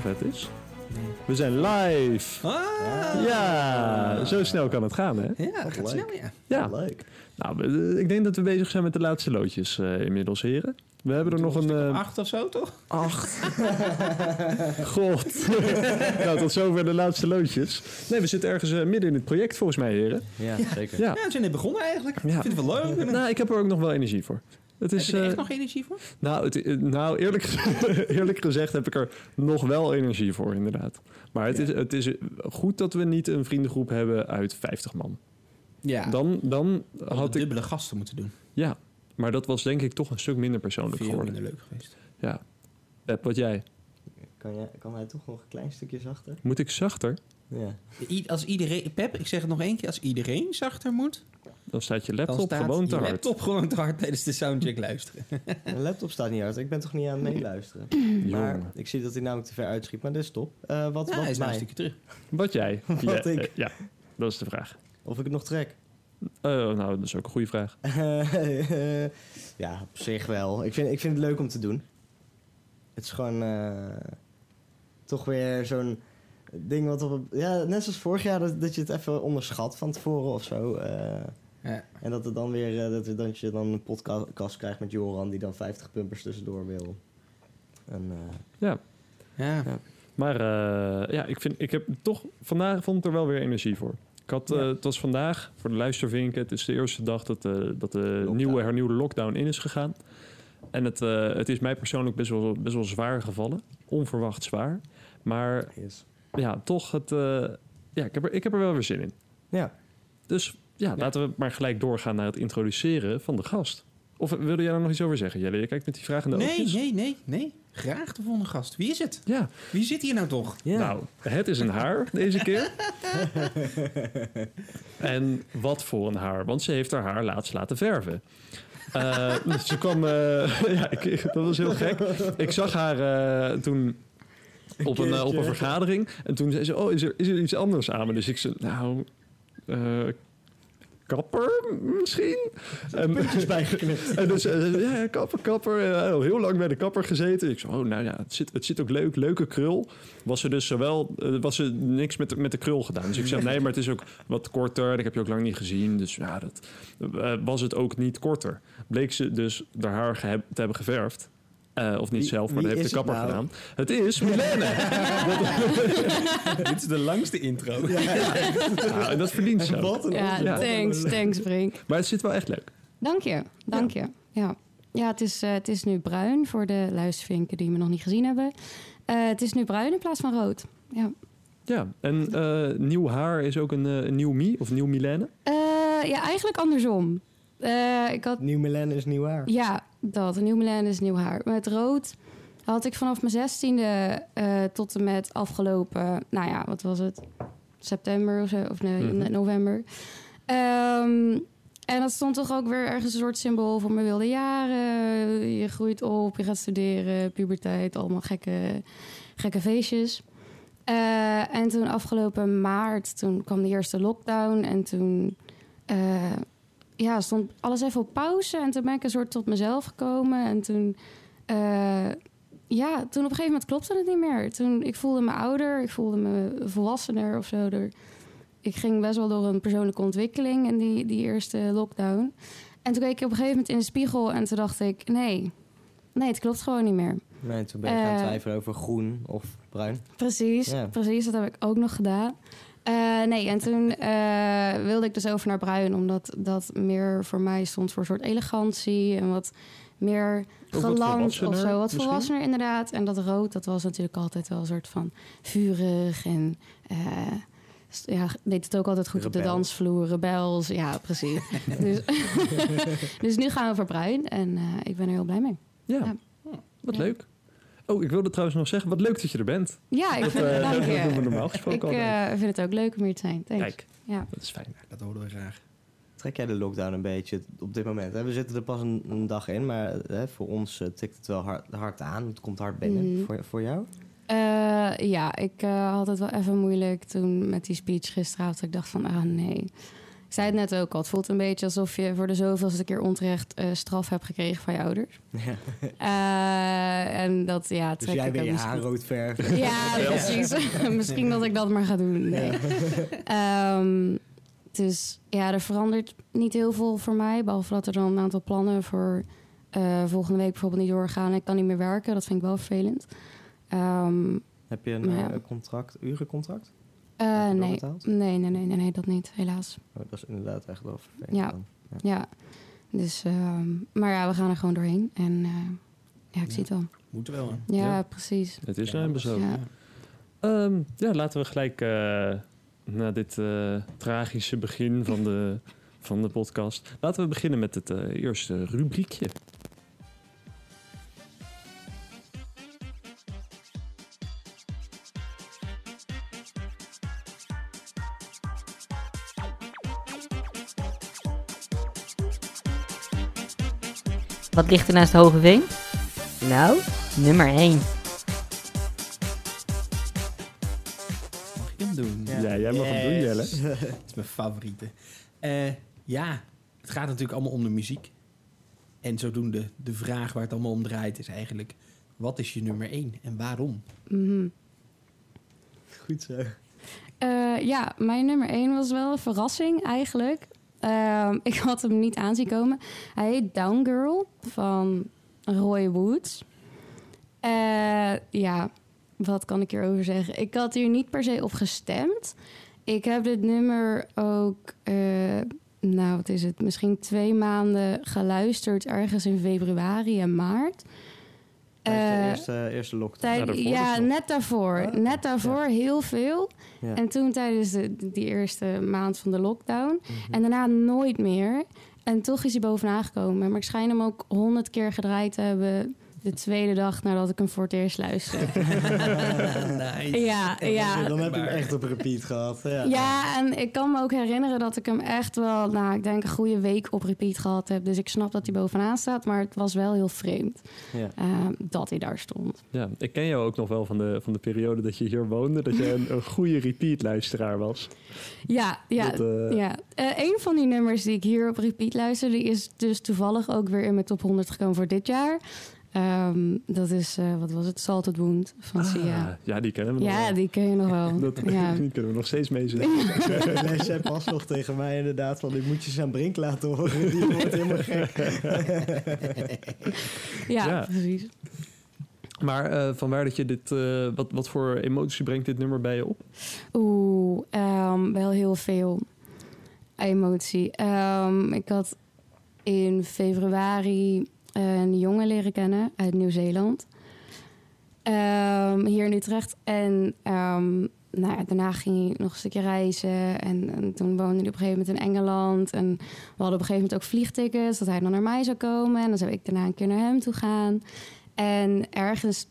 vet is? We zijn live! Ah, Ja, zo snel kan het gaan, hè? ja, dat gaat leuk. snel, ja. Ja. Leuk. Nou, we- ik denk dat we bezig zijn met de laatste loodjes eh, inmiddels, heren. We hebben er nog een... eh, acht of zo, toch? Acht. God. nou, tot zover de laatste loodjes. Nee, we zitten ergens eh, midden in het project, volgens mij, heren. Ja, zeker. Ja. Ja, we zijn net begonnen eigenlijk. Ja. Ik vind het wel leuk. Nou, ik heb er ook nog wel energie voor. Het Heb is, je er echt eh, nog energie voor? nou, het, eh, nou eerlijk, eerlijk gezegd heb ik er nog wel energie voor, inderdaad. Maar het, is, het is goed dat we niet een vriendengroep hebben uit 50 man. Ja. Dan, dan had had ik... dubbele gasten moeten doen. Ja, maar dat was denk ik toch een stuk minder persoonlijk Veel geworden. minder leuk geweest. Ja. Pep, wat jij? Kan, jij, kan hij toch nog een klein stukje zachter? Moet ik zachter? Ja. I- Als iedereen, Pep, ik zeg het nog één keer. Als iedereen zachter moet, Dan staat je laptop staat gewoon te je hard. laptop gewoon te hard tijdens de soundcheck luisteren. Mijn laptop staat niet uit. Ik ben toch niet aan het meeluisteren. Maar ik zie dat hij namelijk te ver uitschiet. Maar is top. Eh, wat Ja, hij wat is een stukje terug. Wat jij? Wat ja, ik? eh, ja, dat is de vraag. Of ik het nog trek? Eh, nou, dat is ook een goede vraag. ja, op zich wel. Ik vind, ik vind het leuk om te doen. Het is gewoon eh, toch weer zo'n ding wat op... Ja, net zoals vorig jaar dat, dat je het even onderschat van tevoren of zo. eh. Ja. en dat, het dan weer, eh, dat, dat je dan een podcast krijgt met Joran die dan 50 pumpers tussendoor wil. En, eh, Ja, Ja. maar eh, ja, ik, vind, ik heb toch vandaag vond ik er wel weer energie voor. Ik had, Ja. het was vandaag voor de luistervinken. Het is de eerste dag dat, eh, dat de Lockdown. nieuwe hernieuwde lockdown in is gegaan. En het, eh, het is mij persoonlijk best wel, best wel zwaar gevallen. Onverwacht zwaar. Maar yes. Ja, toch, het, eh, ja, ik, heb er, ik heb er wel weer zin in. Ja. Dus ja, laten we maar gelijk doorgaan naar het introduceren van de gast. Of wilde jij daar nog iets over zeggen, Jelle? Je kijkt met die vragende Nee, oogjes. nee, nee, nee. Graag de volgende gast. Wie is het? Ja, Wie zit hier nou toch? Ja. nou, het is een haar deze keer. en wat voor een haar, want ze heeft haar haar laatst laten verven. Eh, dus ze kwam, eh, ja, ik, dat was heel gek. Ik zag haar eh, toen op een, eh, op een vergadering. En toen zei ze, oh, is er, is er iets anders aan me? Dus ik zei, nou, eh, kapper misschien? En, en dus, eh, ja, kapper, kapper. Heel lang bij de kapper gezeten. Ik zei, oh, nou ja, het zit, het zit ook leuk. Leuke krul. Was er dus zowel, eh, was er niks met, de- met de krul gedaan. Dus ik zei, nee, maar het is ook wat korter. En ik heb je ook lang niet gezien. Dus ja, dat was het ook niet korter. Bleek ze dus haar haar te hebben geverfd. Eh, of niet Wie- zelf, maar dat heeft de het kapper nou? gedaan. Het is Milene. Dit is de langste intro. Ja, en dat verdient ze. Wat een Ja, Ja. thanks, thanks Brink. Maar het zit wel echt leuk. Dank je, dank je. Ja, ja het, is, eh, het is nu bruin voor de luistervinken die me nog niet gezien hebben. Eh, het is nu bruin in plaats van rood. Ja, Ja, en eh, nieuw haar is ook een, nieuw Mi of nieuw Milene. Eh, ja eigenlijk andersom. Eh, ik had, Nieuw Milan is nieuw haar. ja, dat. Nieuw Milan is nieuw haar. Met rood had ik vanaf mijn zestiende eh tot en met afgelopen, nou ja, wat was het? September of zo, of nee, Mhm. november. Ehm, en dat stond toch ook weer ergens een soort symbool voor mijn wilde jaren. Je groeit op, je gaat studeren, puberteit, allemaal gekke, gekke feestjes. Eh, en toen afgelopen maart, toen kwam de eerste lockdown. En toen eh, ja, stond alles even op pauze. En toen ben ik een soort tot mezelf gekomen. En toen, eh, ja, toen op een gegeven moment klopte het niet meer. Toen, ik voelde me ouder, ik voelde me volwassener of zo. Er- ik ging best wel door een persoonlijke ontwikkeling in die, die eerste lockdown. En toen keek ik op een gegeven moment in de spiegel en toen dacht ik... nee, nee, het klopt gewoon niet meer. Nee, toen ben je gaan Eh, twijfelen over groen of bruin. Precies, Ja. precies. Dat heb ik ook nog gedaan. Eh, nee, en toen eh, wilde ik dus over naar bruin, omdat dat meer voor mij stond voor een soort elegantie en wat meer wat geland of zo. Wat volwassener inderdaad. En dat rood, dat was natuurlijk altijd wel een soort van vurig en eh, ja, deed het ook altijd goed op de dansvloer, rebels. Ja, precies. dus, dus nu gaan we voor bruin en ik ben er heel blij mee. Ja, Ja. wat Ja. leuk. Oh, ik wilde trouwens nog zeggen, wat leuk dat je er bent. Ja, ik Dat, vind, eh, dank dat doen we je. normaal gesproken Ik eh, vind het ook leuk om hier te zijn. Thanks. Kijk, Ja. dat is fijn. Dat horen we graag. Trek jij de lockdown een beetje op dit moment? Hè? We zitten er pas een, een dag in, maar hè, voor ons eh, tikt het wel hard, hard aan. Het komt hard binnen. Mhm. Voor, voor jou? Eh, ja, ik eh, had het wel even moeilijk toen met die speech gisteravond. Ik dacht van, ah nee, zei het net ook al, het voelt een beetje alsof je voor de zoveelste keer onterecht eh, straf hebt gekregen van je ouders. Ja. Eh, en dat, ja, Dus trek jij ik weer ook je misschien- haar rood verven. Ja, precies. Misschien dat ik dat maar ga doen. Nee. Ehm, dus ja, er verandert niet heel veel voor mij. Behalve dat er dan een aantal plannen voor eh, volgende week bijvoorbeeld niet doorgaan. Ik kan niet meer werken. Dat vind ik wel vervelend. Ehm, Heb je een ja. contract, urencontract? Eh, nee. Nee, nee, nee, nee, nee, dat niet, helaas. Oh, dat is inderdaad echt wel vervelend. Ja. dan. Ja, dus, ehm, maar ja, we gaan er gewoon doorheen. En eh, ja, ik zie het wel. Moet er wel aan. Ja, Ja. precies. Het is nou zo. Ja. Ehm, ja, laten we gelijk eh na dit eh, tragische begin van de, van de podcast... Laten we beginnen met het eh, eerste rubriekje. Wat ligt er naast Hogeveen? Nou, nummer 1. Mag ik hem doen? Ja, jij mag hem doen, Jelle. Dat is mijn favoriete. Eh, ja, het gaat natuurlijk allemaal om de muziek. En zodoende, de vraag waar het allemaal om draait is eigenlijk... Wat is je nummer 1 en waarom? Mhm. Goed zo. Eh, ja, mijn nummer 1 was wel een verrassing eigenlijk. Ehm, ik had hem niet aanzien komen. Hij heet Down Girl van Roy Woods. Eh, ja, wat kan ik hierover zeggen? Ik had hier niet per se op gestemd. Ik heb dit nummer ook, eh, nou wat is het, misschien twee maanden geluisterd ergens in februari en maart. Tijdens de Eh, eerste, eerste lockdown. Tijd- Ja, daarvoor ja, dus net daarvoor. Ah, net daarvoor heel veel. Ja. En toen tijdens de, die eerste maand van de lockdown. Mhm. En daarna nooit meer. En toch is hij bovenaan gekomen. Maar ik schijn hem ook honderd keer gedraaid te hebben... de tweede dag nadat ik hem voor het eerst luisterde. nice. ja, ja. Dan heb je hem echt op repeat gehad. Ja. Ja, en ik kan me ook herinneren dat ik hem echt wel... nou, ik denk een goede week op repeat gehad heb. Dus ik snap dat hij bovenaan staat. Maar het was wel heel vreemd Ja. eh, dat hij daar stond. Ja, ik ken jou ook nog wel van de, van de periode dat je hier woonde. Dat je een, een goede repeat-luisteraar was. Ja, ja, Dat, eh, ja. Eh, een van die nummers die ik hier op repeat luister, die is dus toevallig ook weer in mijn top 100 gekomen voor dit jaar. Ehm, dat is, eh, wat was het? Salted Wound van Sia. Ah, ja, die kennen we nog Ja, wel. die ken je nog wel. Dat, ja. Die kunnen we nog steeds meezingen. Nee, zij pas nog tegen mij inderdaad van... ik moet je aan Brink laten horen. Die wordt helemaal gek. Ja, Ja. precies. Maar eh vanwaar dat je dit... eh, wat, wat voor emotie brengt dit nummer bij je op? Oeh, ehm, wel heel veel emotie. Ehm, ik had in februari een jongen leren kennen uit Nieuw-Zeeland. Ehm, hier in Utrecht. En ehm, nou daarna ging hij nog een stukje reizen. En, en toen woonde hij op een gegeven moment in Engeland. En we hadden op een gegeven moment ook vliegtickets. Dat hij dan naar mij zou komen. En dan zou ik daarna een keer naar hem toe gaan. En ergens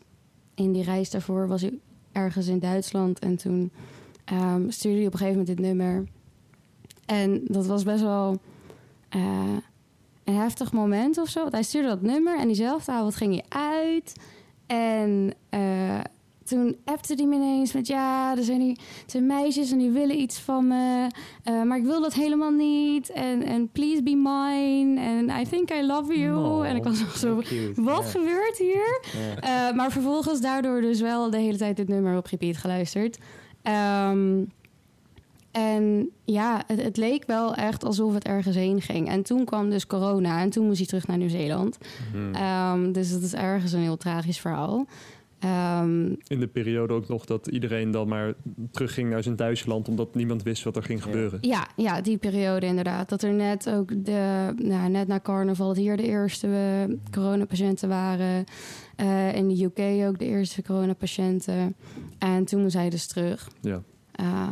in die reis daarvoor was hij ergens in Duitsland. En toen ehm, stuurde hij op een gegeven moment dit nummer. En dat was best wel eh, een heftig moment of zo. Want hij stuurde dat nummer en diezelfde avond ging hij uit. En eh, toen appte hij me ineens met... ja, er zijn, hier, er zijn meisjes en die willen iets van me. eh, maar ik wil dat helemaal niet. En, en please be mine. En I think I love you. En ik was nog zo... Cute. Wat gebeurt hier? Eh, maar vervolgens daardoor dus wel de hele tijd dit nummer op repeat geluisterd. Ehm, en ja, het, het leek wel echt alsof het ergens heen ging. En toen kwam dus corona en toen moest hij terug naar Nieuw-Zeeland. Hmm. Ehm, dus het is ergens een heel tragisch verhaal. Ehm, In de periode ook nog dat iedereen dan maar terugging naar zijn thuisland... omdat niemand wist wat er ging gebeuren. ja, ja, die periode inderdaad. Dat er net ook de, nou, net na carnaval, dat hier de eerste eh, coronapatiënten waren. Eh, in de UK ook de eerste coronapatiënten. En toen moest hij dus terug. Ja. Uh,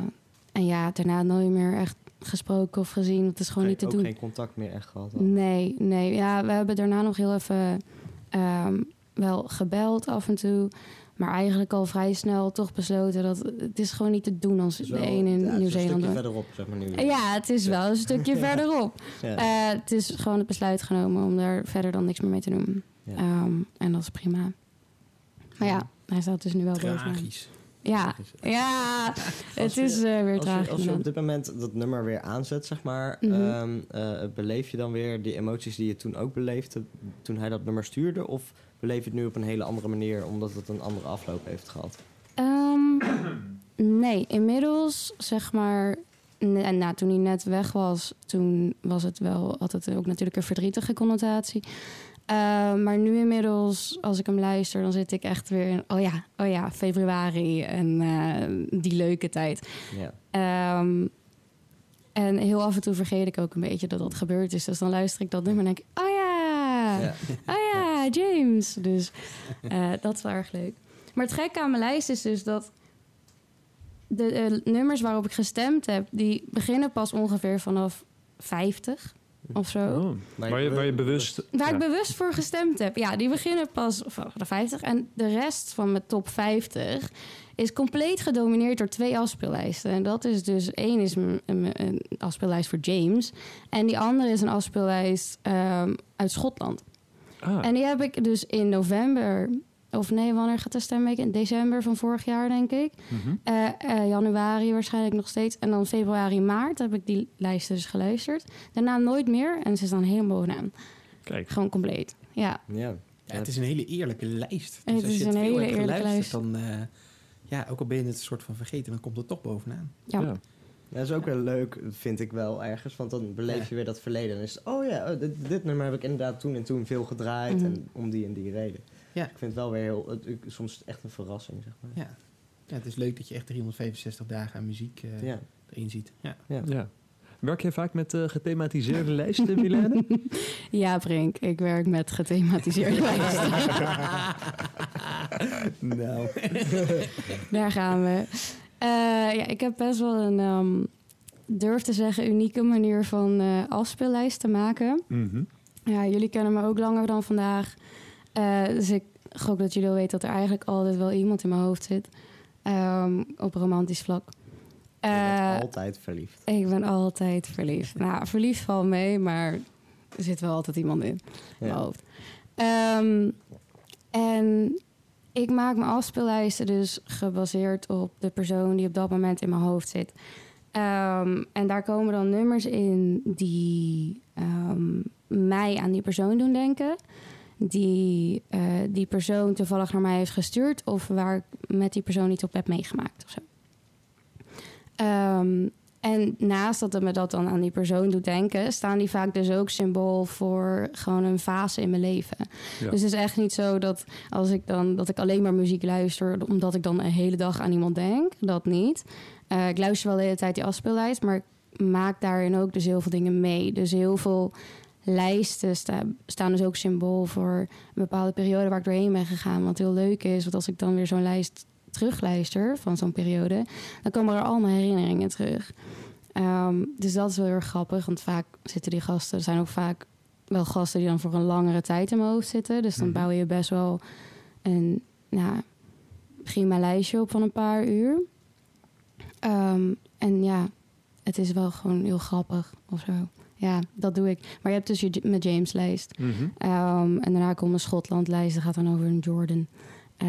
en ja, daarna nooit meer echt gesproken of gezien. Het is gewoon niet te ook doen. geen contact meer echt gehad. Nee, nee. Ja, we hebben daarna nog heel even ehm, wel gebeld af en toe. Maar eigenlijk al vrij snel toch besloten dat het is gewoon niet te doen als de een in ja, Nieuw-Zeeland Een verderop, zeg maar nu. Ja, het is wel een stukje verderop. Ja. Eh, het is gewoon het besluit genomen om daar verder dan niks meer mee te doen. Ja. Ehm, en dat is prima. Maar ja, hij staat dus nu wel bovenaan. Ja, ja het is weer Als je, tragisch. als je op dit moment dat nummer weer aanzet, zeg maar, eh, beleef je dan weer die emoties die je toen ook beleefde toen hij dat nummer stuurde? Of beleef je het nu op een hele andere manier omdat het een andere afloop heeft gehad? Ehm, nee, inmiddels zeg maar. En nou, toen hij net weg was, toen was het wel, had het ook natuurlijk een verdrietige connotatie. Ehm, maar nu inmiddels, als ik hem luister, dan zit ik echt weer in, oh ja, oh ja, februari en eh, die leuke tijd. Ja. Ehm, en heel af en toe vergeet ik ook een beetje dat dat gebeurd is. Dus dan luister ik dat nummer en denk ik, oh ja, Ja. oh ja, James. Dus eh, dat is wel erg leuk. Maar het gekke aan mijn lijst is dus dat de eh, nummers waarop ik gestemd heb, die beginnen pas ongeveer vanaf 50 of zo. Oh, waar, je, waar je bewust... Waar ja. ik bewust voor gestemd heb. Ja, die beginnen pas vanaf de 50. En de rest van mijn top 50 is compleet gedomineerd door twee afspeellijsten. En dat is dus... één is een, een, een afspeellijst voor James. En die andere is een afspeellijst ehm, uit Schotland. Ah, En die heb ik dus in november... Of nee, wanneer gaat de stemweek? In december van vorig jaar, denk ik. mhm. Eh, eh, januari waarschijnlijk nog steeds. En dan februari, maart heb ik die lijsten dus geluisterd. Daarna nooit meer. En ze is dan helemaal bovenaan. Kijk, Gewoon compleet. Ja. Ja. Ja, het is een hele eerlijke lijst. Het Dus als is je het een veel hele eerlijke geluisterd, dan... eh, ja, ook al ben je het een soort van vergeten, dan komt het toch bovenaan. Ja. ja. Ja, dat is ook wel leuk, vind ik wel ergens. Want dan beleef Ja. je weer dat verleden. En is het, oh ja, oh, dit, dit nummer heb ik inderdaad toen en toen veel gedraaid. Mhm. En om die en die reden. Ja. Ik vind het wel weer heel, het, ik- soms echt een verrassing, zeg maar. Ja. ja, het is leuk dat je echt 365 dagen aan muziek eh, Ja. erin ziet. Ja. Ja. ja. Werk jij vaak met eh, gethematiseerde lijsten, Milene? Ja, Brink. Ik werk met gethematiseerde lijsten. Nou. Daar gaan we. Eh, ja, ik heb best wel een, ehm, durf te zeggen, unieke manier van eh afspeellijsten maken. Mhm. Ja, jullie kennen me ook langer dan vandaag. Eh, dus ik gok dat jullie al weten dat er eigenlijk altijd wel iemand in mijn hoofd zit. Ehm, op romantisch vlak. Bent altijd verliefd. ik ben altijd verliefd. nou, verliefd valt mee, maar er zit wel altijd iemand in. mijn hoofd. Ehm, en ik maak mijn afspeellijsten dus gebaseerd op de persoon die op dat moment in mijn hoofd zit. Ehm, en daar komen dan nummers in die ehm, mij aan die persoon doen denken. Die eh, die persoon toevallig naar mij heeft gestuurd. Of waar ik met die persoon iets op heb meegemaakt of zo. Ehm, en naast dat het me dat dan aan die persoon doet denken, staan die vaak dus ook symbool voor gewoon een fase in mijn leven. Ja. Dus het is echt niet zo dat als ik dan dat ik alleen maar muziek luister, omdat ik dan een hele dag aan iemand denk. Dat niet. Eh, ik luister wel de hele tijd die afspeellijst, maar ik maak daarin ook dus heel veel dingen mee. Dus heel veel lijsten sta- staan dus ook symbool voor een bepaalde periode waar ik doorheen ben gegaan. Wat heel leuk is, want als ik dan weer zo'n lijst terugluister van zo'n periode, dan komen er allemaal herinneringen terug. Ehm, dus dat is wel heel erg grappig, want vaak zitten die gasten, er zijn ook vaak wel gasten die dan voor een langere tijd in mijn hoofd zitten. Dus dan Mhm. bouw je best wel een nou, prima lijstje op van een paar uur. Ehm, en ja, het is wel gewoon heel grappig of zo. Ja, dat doe ik. Maar je hebt dus je met James lijst. Mhm. Ehm, en daarna komt een Schotland lijst. Dat gaat dan over een Jordan. Eh,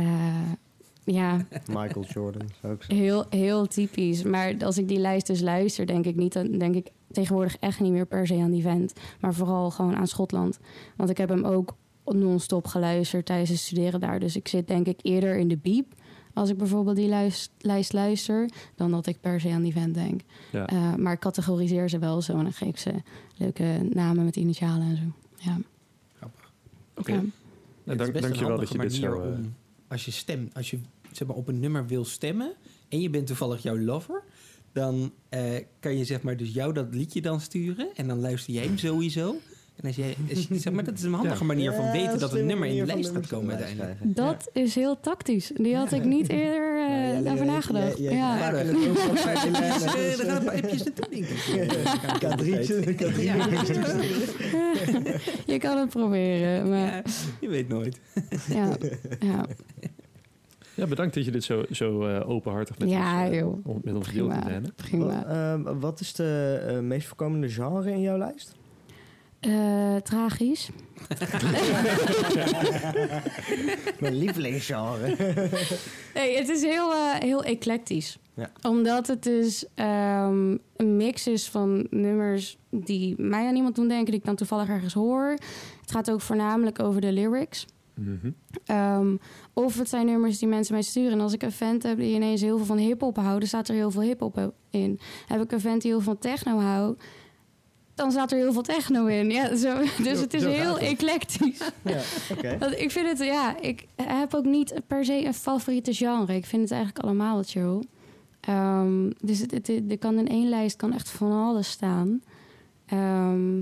ja, Michael Jordan, zou ik zeggen. heel, heel typisch. Maar als ik die lijst dus luister, denk ik niet... Dan denk ik tegenwoordig echt niet meer per se aan die vent. Maar vooral gewoon aan Schotland. Want ik heb hem ook non-stop geluisterd tijdens het studeren daar. Dus ik zit denk ik eerder in de biep... als ik bijvoorbeeld die lijst, lijst luister... dan dat ik per se aan die vent denk. Ja. Eh, maar ik categoriseer ze wel zo... en dan geef ik ze leuke namen met initialen en zo. Ja. Grappig. Oké. Ja. Nou, Het is dank, dankjewel dat je dit zo... eh, om, als je stemt, als je zeg maar, op een nummer wil stemmen en je bent toevallig jouw lover, dan eh, kan je zeg maar dus jou dat liedje dan sturen en dan luister jij hem sowieso. En als jij, als je- zeg maar, dat is een handige Ja. manier van Ja, weten dat een nummer in de lijst gaat komen uiteindelijk. Dat is heel tactisch. Die had ik niet eerder eh, Ja, over nagedacht. ja. gaan een paar appjes naartoe, denk ik. K3'tje, K3'tje. Je kan het proberen, maar Ja, je weet nooit. ja. ja. Ja, bedankt dat je dit zo, zo eh, openhartig met Ja, ons, eh, joh. on- met ons Prima. Milene. Prima. Wat, ehm, wat is de eh, meest voorkomende genre in jouw lijst? Eh, tragisch. Mijn lievelingsgenre. Nee, het is heel, eh, heel eclectisch. Ja. Omdat het dus ehm, een mix is van nummers die mij aan iemand doen denken, die ik dan toevallig ergens hoor. Het gaat ook voornamelijk over de lyrics. Ehm, of het zijn nummers die mensen mij sturen. En als ik een vent heb die ineens heel veel van hip-hop houdt, dan staat er heel veel hip-hop in. Heb ik een vent die heel veel van techno houdt, dan staat er heel veel techno in. Ja, zo, dus het is heel eclectisch. Ja. Want ik vind het, ja, ik heb ook niet per se een favoriete genre. Ik vind het eigenlijk allemaal wat chill. Ehm, dus het, het, er kan in één lijst kan echt van alles staan. Ehm,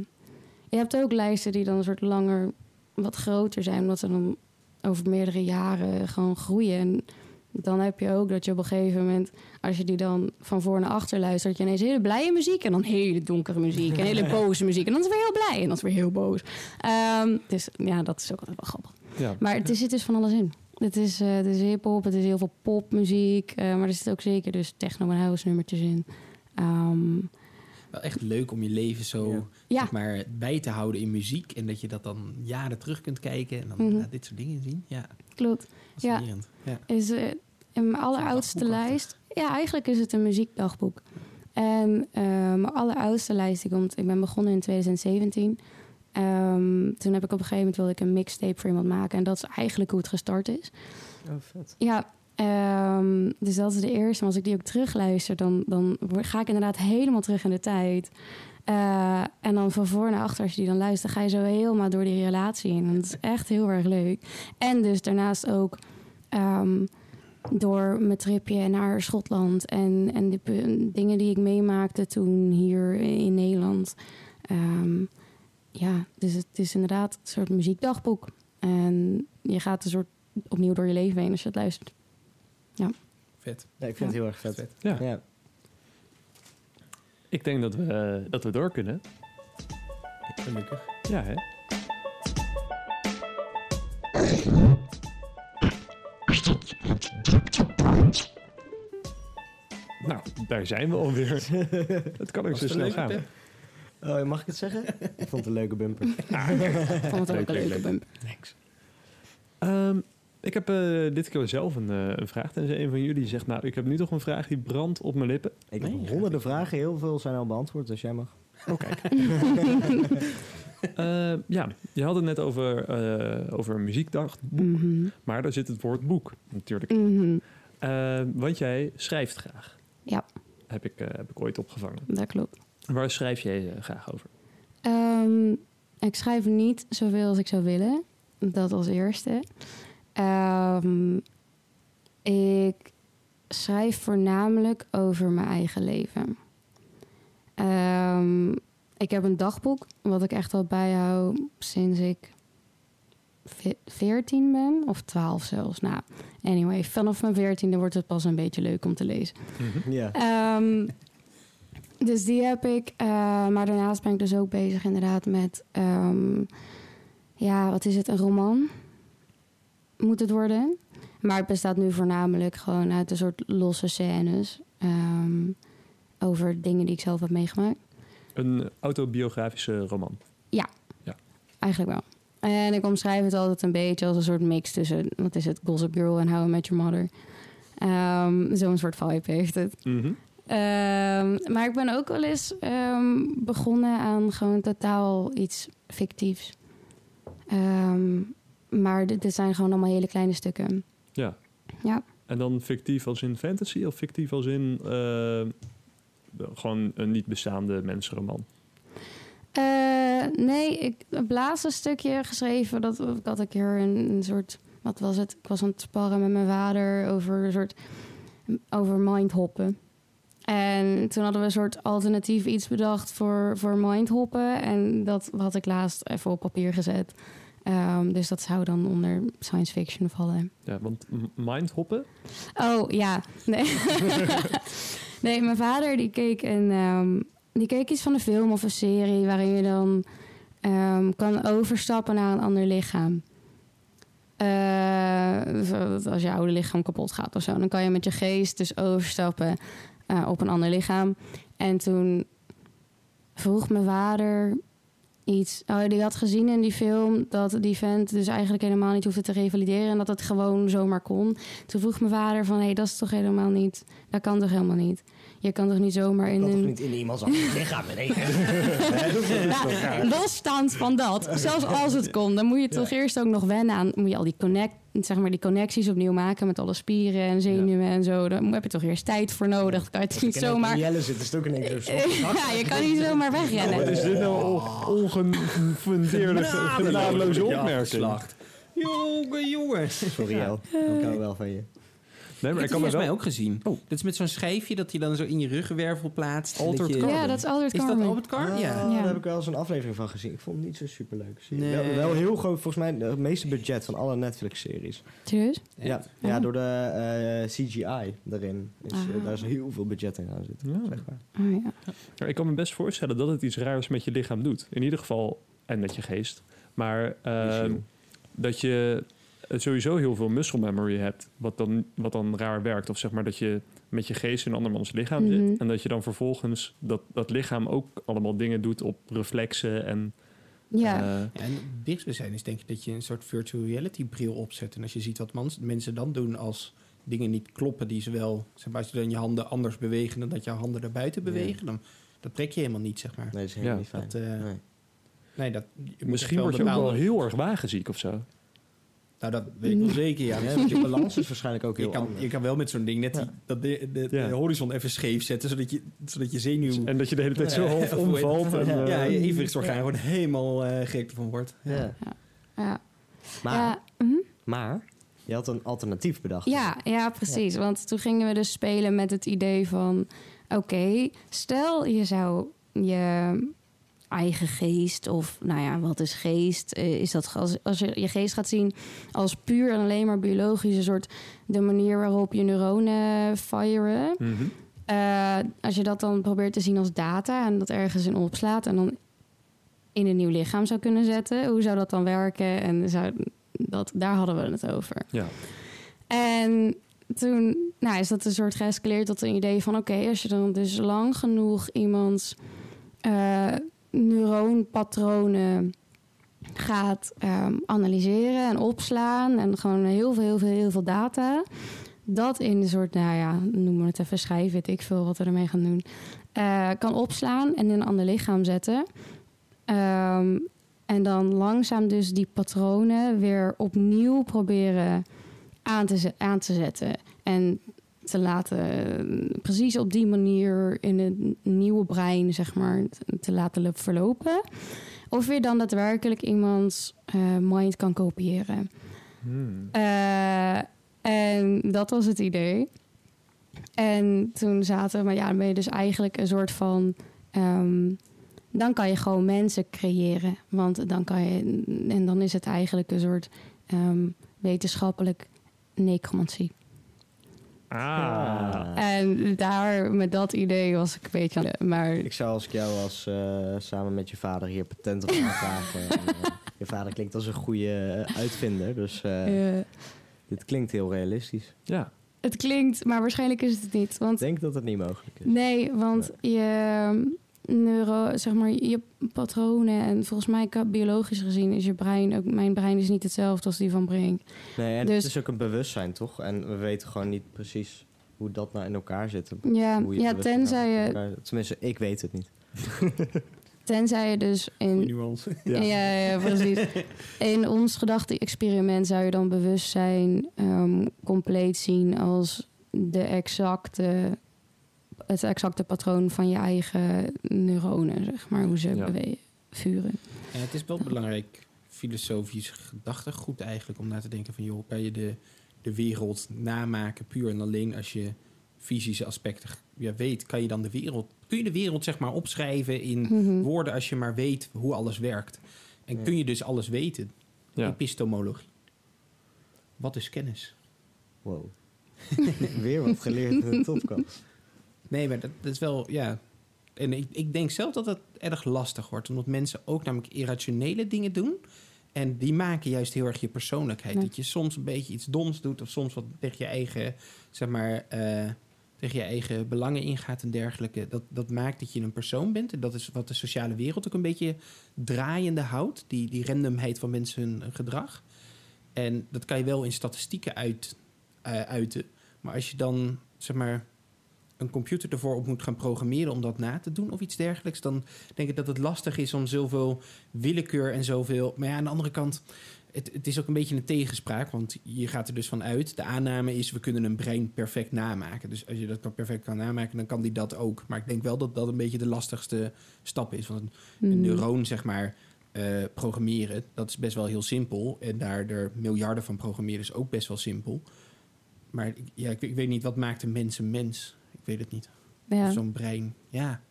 je hebt ook lijsten die dan een soort langer, wat groter zijn, omdat ze dan over meerdere jaren gewoon groeien. En dan heb je ook dat je op een gegeven moment, als je die dan van voor naar achter luistert, je ineens hele blije muziek en dan hele donkere muziek en hele boze muziek. En dan is weer heel blij en dan is weer heel boos. Ehm, dus ja, dat is ook wel grappig. Ja. Maar het is- zit dus van alles in. Het is, eh het is hip-hop, het is heel veel popmuziek. eh, maar er zit ook zeker dus techno en house nummertjes in. Ehm, Wel echt leuk om je leven zo Ja. zeg maar, bij te houden in muziek. En dat je dat dan jaren terug kunt kijken en dan Mhm. ja, dit soort dingen zien. Ja, klopt. Ja. Is eh, in mijn alleroudste lijst. Ja, eigenlijk is het een muziekdagboek. En eh, mijn alleroudste lijst die komt. Ik ben begonnen in 2017. Ehm, toen heb ik op een gegeven moment wilde ik een mixtape voor iemand maken. En dat is eigenlijk hoe het gestart is. Oh, vet. Ja, ehm, dus dat is de eerste. Maar als ik die ook terugluister, dan, dan ga ik inderdaad helemaal terug in de tijd. Eh, en dan van voor naar achter, als je die dan luistert, ga je zo helemaal door die relatie in. En dat is echt heel erg leuk. En dus daarnaast ook ehm, door mijn tripje naar Schotland en, en de dingen die ik meemaakte toen hier in Nederland. Ehm, ja, dus het is inderdaad een soort muziekdagboek. En je gaat een soort opnieuw door je leven heen als je het luistert. Vet. Ja, ik vind het heel erg vet. Vet. Ja. Ja. Ik denk dat we, dat we door kunnen. Gelukkig. Ja, hè? Nou, daar zijn we alweer. Het kan ook zo snel gaan. Oh, mag ik het zeggen? ik vond het een leuke bumper. Ik vond het ook Leuk, een leuk, leuke leuk. bump. Thanks. Ehm, ik heb eh, dit keer zelf een, eh, een vraag. Tenzij een van jullie zegt, nou, ik heb nu toch een vraag die brandt op mijn lippen. Ik Nee, heb honderden vragen, heel veel zijn al beantwoord, dus jij mag. Oh, kijk. Eh, ja, je had het net over, eh over een muziekdag, Mhm. maar daar zit het woord boek natuurlijk. Eh, want jij schrijft graag. Ja. Heb ik, eh, heb ik ooit opgevangen. Dat klopt. Waar schrijf jij graag over? Ehm, ik schrijf niet zoveel als ik zou willen. Dat als eerste. Ehm, ik schrijf voornamelijk over mijn eigen leven. Ehm, ik heb een dagboek, wat ik echt al bijhoud sinds ik ve- 14 ben, of 12 zelfs. Nou, anyway, vanaf mijn 14e wordt het pas een beetje leuk om te lezen. Ja. Ehm, dus die heb ik. eh, maar daarnaast ben ik dus ook bezig inderdaad met... ja, wat is het? Een roman moet het worden. Maar het bestaat nu voornamelijk gewoon uit een soort losse scènes... ehm, over dingen die ik zelf heb meegemaakt. Een autobiografische roman. Eigenlijk wel. En ik omschrijf het altijd een beetje als een soort mix tussen... wat is het? Gossip Girl en How I Met Your Mother. Ehm, Zo'n soort vibe heeft het. Mhm. Ehm, maar ik ben ook wel eens begonnen aan gewoon totaal iets fictiefs. Maar dit, zijn gewoon allemaal hele kleine stukken. Ja. Ja. En dan fictief als in fantasy of fictief als in eh, gewoon een niet bestaande mensenroman? Eh, nee, ik heb laatst een stukje geschreven. Dat ik had een keer een, een soort. Wat was het? Ik was aan het sparren met mijn vader over een soort. over mindhoppen. En toen hadden we een soort alternatief iets bedacht voor, voor mindhoppen. En dat had ik laatst even op papier gezet. Ehm, dus dat zou dan onder science fiction vallen. Ja, want mindhoppen? Oh ja, nee. nee, mijn vader die keek, een, ehm, die keek iets van een film of een serie waarin je dan ehm, kan overstappen naar een ander lichaam. Eh, als je oude lichaam kapot gaat of zo, dan kan je met je geest dus overstappen eh, op een ander lichaam. En toen vroeg mijn vader iets. Oh, die had gezien in die film dat die vent dus eigenlijk helemaal niet hoefde te revalideren en dat het gewoon zomaar kon. Toen vroeg mijn vader van, hé, hey, dat is toch helemaal niet, dat kan toch helemaal niet. Je kan toch niet zomaar in kan toch een niet in iemands anders lichaam? Nee. nou, losstaand van dat, zelfs als het kon, dan moet je toch eerst ook nog wennen aan, moet je al die connect, zeg maar die connecties opnieuw maken met alle spieren en zenuwen en zo. Daar heb je toch eerst tijd voor nodig. Dan kan je het niet zomaar. Jelle zit, is het ook in één ja, je kan niet zomaar Wat wegrennen. is dit nou on- ongefundeerde, genadeloze opmerking? Jongen, jongen. Sorry, El. Ik hou wel van je. Nee, maar Ik heb volgens mij ook gezien. Oh. Dat is met zo'n schijfje dat je dan zo in je ruggenwervel plaatst. Altered je- carbon. Ja, dat is Albert Is dat. Albert Car? Ah, Ja. Daar heb ik wel eens een aflevering van gezien. Ik vond het niet zo super leuk. Nee. Wel, wel heel groot, volgens mij het meeste budget van alle Netflix-series. Serieus? Ja, ja, door de eh, CGI daarin. Is, eh, Ah. daar is heel veel budget in gaan zitten. Ja. Zeg maar. Oh, ja. Ja, ik kan me best voorstellen dat het iets raars met je lichaam doet. In ieder geval, en met je geest. Maar ehm, dat je sowieso heel veel muscle memory hebt. Wat dan, wat dan raar werkt. Of zeg maar dat je met je geest in een andermans lichaam Mhm. zit. En dat je dan vervolgens dat, dat lichaam ook allemaal dingen doet op reflexen. En, ja. eh, Ja, en het dichtst zijn is denk ik dat je een soort virtual reality bril opzet. En als je ziet wat mans- mensen dan doen als dingen niet kloppen die ze wel... Zeg maar, als je dan je handen anders bewegen dan dat jouw handen naar buiten Ja. bewegen... dan dat trek je helemaal niet, zeg maar. Nee, dat is helemaal Ja, niet fijn. dat, eh, nee. Nee, dat, je misschien word je ook wel heel erg wagenziek of zo. Nou, dat weet ik wel zeker, ja. Ja, want je balans is waarschijnlijk ook Je heel kan, anders. je kan wel met zo'n ding net die, Ja. dat de, de, Ja. de horizon even scheef zetten, zodat je, zodat je zenuw... En dat je de hele tijd zo Ja, half omvalt. En, Ja, eh, ja, je evenwichtsorgaan gewoon helemaal eh, gek ervan wordt. Ja. Ja. Maar, Ja, mhm. maar, je had een alternatief bedacht. ja, ja, precies. Want toen gingen we dus spelen met het idee van... Oké, stel je zou je eigen geest of... Nou ja, wat is geest? Eh, Is dat als, als je je geest gaat zien als puur en alleen maar biologisch... een soort de manier waarop je neuronen firen... mhm. Eh, als je dat dan probeert te zien als data en dat ergens in opslaat en dan in een nieuw lichaam zou kunnen zetten, hoe zou dat dan werken? En zou dat, daar hadden we het over. Ja. En toen nou, is dat een soort geëscaleerd tot een idee van: oké, als je dan dus lang genoeg iemands eh, neuroonpatronen gaat ehm, analyseren en opslaan en gewoon heel veel, heel veel, heel veel data. Dat in een soort, nou ja, noemen we het even schrijven, weet ik veel wat we ermee gaan doen. eh, kan opslaan en in een ander lichaam zetten. Ehm, en dan langzaam dus die patronen weer opnieuw proberen aan te, aan te zetten. En te laten, precies op die manier in het nieuwe brein, zeg maar, te laten lo- verlopen. Of je dan daadwerkelijk iemands eh, mind kan kopiëren. Hmm. Eh, en dat was het idee. En toen zaten we, maar ja, dan ben je dus eigenlijk een soort van. ehm, dan kan je gewoon mensen creëren. Want dan kan je. En dan is het eigenlijk een soort ehm, wetenschappelijk necromantie. Ah. En daar, met dat idee was ik een beetje aan. Maar Ik zou als ik jou als eh, samen met je vader hier patent op aanvragen. en, eh, je vader klinkt als een goede eh, uitvinder, dus dit klinkt heel realistisch. Ja. het klinkt, maar waarschijnlijk is het het niet. Want Ik denk dat het niet mogelijk is. Nee, want je neuro, zeg maar, je patronen en volgens mij biologisch gezien is je brein ook mijn brein is niet hetzelfde als die van Brink. Nee, en Dus- het is ook een bewustzijn, toch? En we weten gewoon niet precies hoe dat nou in elkaar zit. Ja, Hoe je ja bewustzijn tenzij je, elkaar- Tenminste, ik weet het niet. tenzij je dus in nuance. ja. Ja, ja, precies. In ons gedachte-experiment zou je dan bewustzijn ehm, compleet zien als de exacte, het exacte patroon van je eigen neuronen, zeg maar, hoe ze Ja. bewegen, vuren. En het is wel belangrijk filosofisch gedachtegoed eigenlijk om na te denken van joh, kan je de, de wereld namaken puur en alleen als je fysische aspecten ja, weet, kan je dan de wereld, kun je de wereld zeg maar opschrijven in Mhm. woorden als je maar weet hoe alles werkt. En Ja. kun je dus alles weten. Ja. Epistemologie. Wat is kennis? Wow. Weer wat geleerd in de topkast. Nee, maar dat, dat is wel, ja. En ik, ik denk zelf dat het erg lastig wordt, omdat mensen ook namelijk irrationele dingen doen. En die maken juist heel erg je persoonlijkheid. Ja. Dat je soms een beetje iets doms doet, of soms wat tegen je eigen, zeg maar, eh, tegen je eigen belangen ingaat en dergelijke. Dat, dat maakt dat je een persoon bent. En dat is wat de sociale wereld ook een beetje draaiende houdt. Die, die randomheid van mensen hun, hun gedrag. En dat kan je wel in statistieken uit, eh, uiten. Maar als je dan, zeg maar, een computer ervoor op moet gaan programmeren om dat na te doen of iets dergelijks, dan denk ik dat het lastig is om zoveel willekeur en zoveel. Maar ja, aan de andere kant, het, het is ook een beetje een tegenspraak, want je gaat er dus van uit. De aanname is, we kunnen een brein perfect namaken. Dus als je dat perfect kan namaken, dan kan die dat ook. Maar ik denk wel dat dat een beetje de lastigste stap is. Want een Mm. neuroon, zeg maar, eh, programmeren, dat is best wel heel simpel. En daar er miljarden van programmeren is ook best wel simpel. Maar ja, ik, ik weet niet, wat maakt een mens een mens? Ik weet het niet. Ja, Zo'n brein, ja,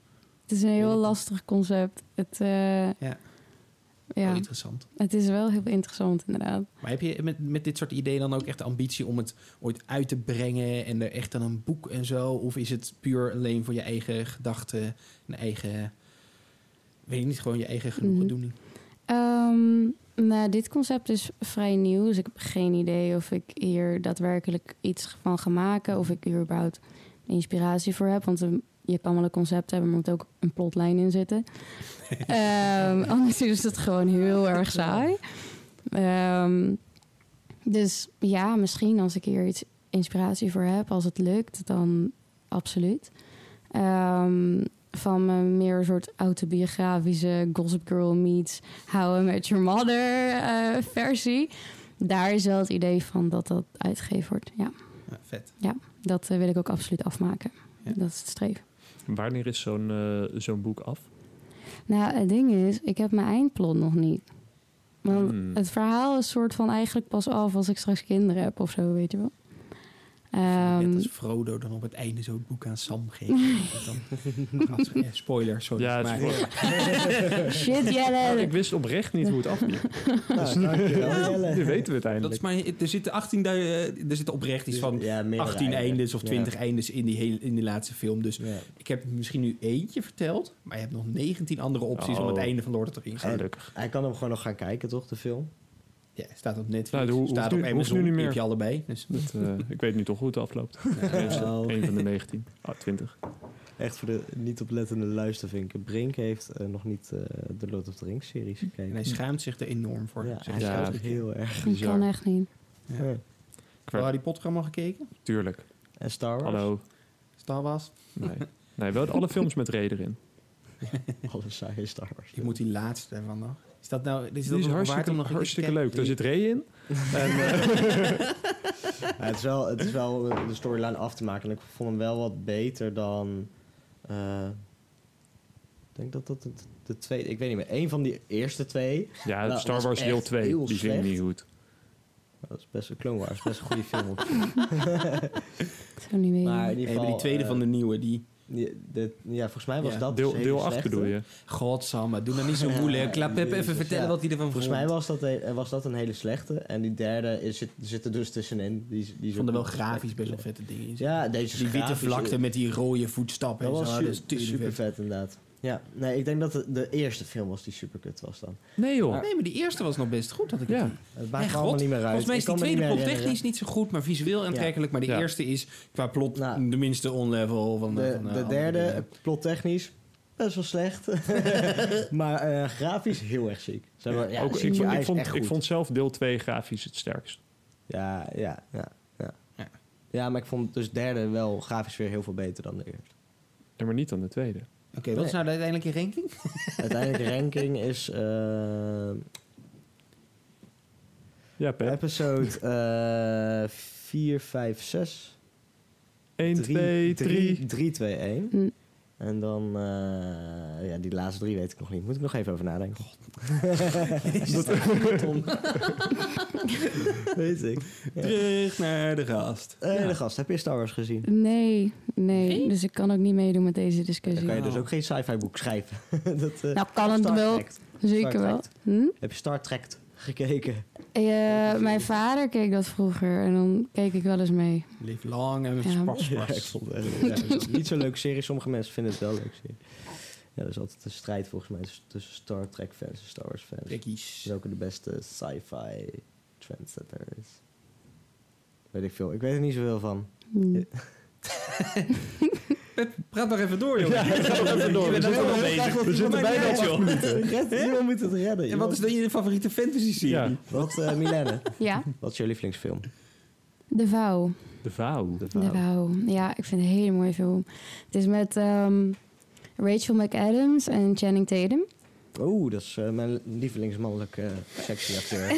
het is een heel lastig concept. Het, eh, Ja. ja, wel interessant. het is wel heel interessant inderdaad. Maar heb je met, met dit soort ideeën dan ook echt de ambitie om het ooit uit te brengen en er echt dan een boek en zo? Of is het puur alleen voor je eigen gedachten en eigen, weet ik niet, gewoon je eigen genoegendoening? Ehm, nou, dit concept is vrij nieuw, dus ik heb geen idee of ik hier daadwerkelijk iets van ga maken. Of ik überhaupt inspiratie voor heb. Want een- je kan wel een concept hebben, maar moet ook een plotlijn in zitten. Ehm, anders is het gewoon heel erg saai. Ehm, dus ja, misschien als ik hier iets inspiratie voor heb, als het lukt, dan absoluut. Ehm, van mijn meer een soort autobiografische Gossip Girl meets How I Met Your Mother eh, versie. Daar is wel het idee van dat dat uitgegeven wordt. Ja, Ja, vet. Dat eh, wil ik ook absoluut afmaken. Ja. Dat is het streven. Wanneer is zo'n eh, zo'n boek af? Nou, het ding is, ik heb mijn eindplot nog niet. Want Hmm. het verhaal is soort van eigenlijk pas af als ik straks kinderen heb of zo, weet je wel. Ehm, Net als Frodo dan op het einde zo het boek aan Sam geeft. dan, Ja, spoiler, sorry. Ja, shit, Jelle. ik wist oprecht niet hoe het afliep. Nou, Jelle. Nu weten we het dat eindelijk. is maar, er zitten 18 eh, er zitten oprecht iets van Ja, meerdere 18 einden. eindes of Ja. 20 eindes in die, hele, in die laatste film. Dus Ja. ik heb misschien nu eentje verteld, maar je hebt nog 19 andere opties om het Oh. einde van Lord of the Rings. Gelukkig. Hij kan hem gewoon nog gaan kijken, toch, de film? Ja, staat op Netflix, Nou, dat staat hoeft op nu- nu Amazon, niet die meer. heb je allebei. Dus Dat, eh, ik weet nu toch hoe het afloopt. Oh. Een van de 19. Ah, 20. Echt voor de niet oplettende luistervinken. Brink heeft eh, nog niet eh, de Lord of the Rings series gekeken. en hij schaamt zich er enorm voor. ja, hij schaamt zelf. zich heel erg. Ik bizar. kan echt niet. Ja. Ja. Heb je Harry Potter allemaal gekeken? Tuurlijk. En Star Wars? Hallo. Star Wars? Nee. Nee, wel alle films met Ray erin. Alle saaie Star Wars. Je moet die laatste ervan nog. Is dat nou is dat is hartstikke, om nog leuk. Daar zit Ray in. En, eh, Ja, het, is wel, het is wel de storyline af te maken. En ik vond hem wel wat beter dan... eh, ik denk dat dat de tweede... Ik weet niet meer. Een van die eerte twee. ja, Nou, Star Wars deel echt 2. heel Die vind ik slecht. niet goed. Dat is best een Clone Wars. Best een goede film. zou niet weten. maar in ieder geval... die tweede eh, van de nieuwe, die... die- de, ja, volgens mij was Ja. dat Deel, deel 8 slechte. bedoel je? Godsamme, doe nou niet zo Ja, moeilijk. Klap die- even vertellen ja. wat hij ervan Volgens vond. mij was dat, een- was dat een hele slechte. En die derde is, zit, zit er dus tussenin. Die, die vond er wel grafisch best wel vette dingen in. Ja, deze die witte vlakte met die rode voetstappen. Dat en was zo, super vet inderdaad. Ja, nee, ik denk dat de, de eerste film was die super kut was dan. Nee joh. Nee, maar die eerste was nog best goed. Had ik Ja. het Het maakt Hey, allemaal niet meer uit. Volgens mij is die tweede plot technisch niet zo goed, maar visueel aantrekkelijk. Maar de Ja. eerste is qua plot Nou, de minste on-level van de, De, van de andere derde, dingen. plottechnisch, best wel slecht. maar eh, grafisch heel erg ziek. Zeg maar, ja, Ook, ik, vond, ik, vond, ik zelf deel 2 grafisch het sterkst. Ja, ja, ja, ja. Ja. Ja, maar ik vond dus derde wel grafisch weer heel veel beter dan de eerste. Ja, maar niet dan de tweede. Oké, wat is nou de uiteindelijke ranking? Uiteindelijke ranking is eh, Ja, Pep. episode eh 4, 5, 6. 1, 2, 3. 3, 2, 1. En dan, eh, ja, die laatste drie weet ik nog niet. Moet ik nog even over nadenken. weet ik. Ja. Terug naar de gast. Eh, De gast, heb je Star Wars gezien? Nee, nee, Nee? Dus ik kan ook niet meedoen met deze Dan discussie. kan je dus Oh. ook geen sci-fi boek schrijven. dat, eh, Nou, kan het wel. Zeker wel. Hm? Heb je Star Trek gekeken? Eh, mijn vader keek dat vroeger en dan keek ik wel eens mee. Live long en Ja. spas, Ja, spas. ik vond het echt- niet zo'n leuke serie. Sommige mensen vinden het wel een leuke serie. Ja, er is altijd een strijd volgens mij tussen- Star Trek fans en Star Wars fans. Trekkies. Welke de beste sci-fi trendsetter is. Weet ik veel. Ik weet er niet zoveel van. Praat maar even door, joh. Ja, ga nog even door. Je bent We bezig. we zitten bijna op acht minuten. Iemand moet het redden. En wat is dan je favoriete fantasy-serie? Ja. Wat, eh Milene, Ja, wat is je lievelingsfilm? De Vouw. De vouw. De De Vouw. Ja, ik vind het een hele mooie film. Het is met ehm, Rachel McAdams en Channing Tatum. Oeh, dat is eh, mijn lievelingsmannelijke uh, sexy acteur.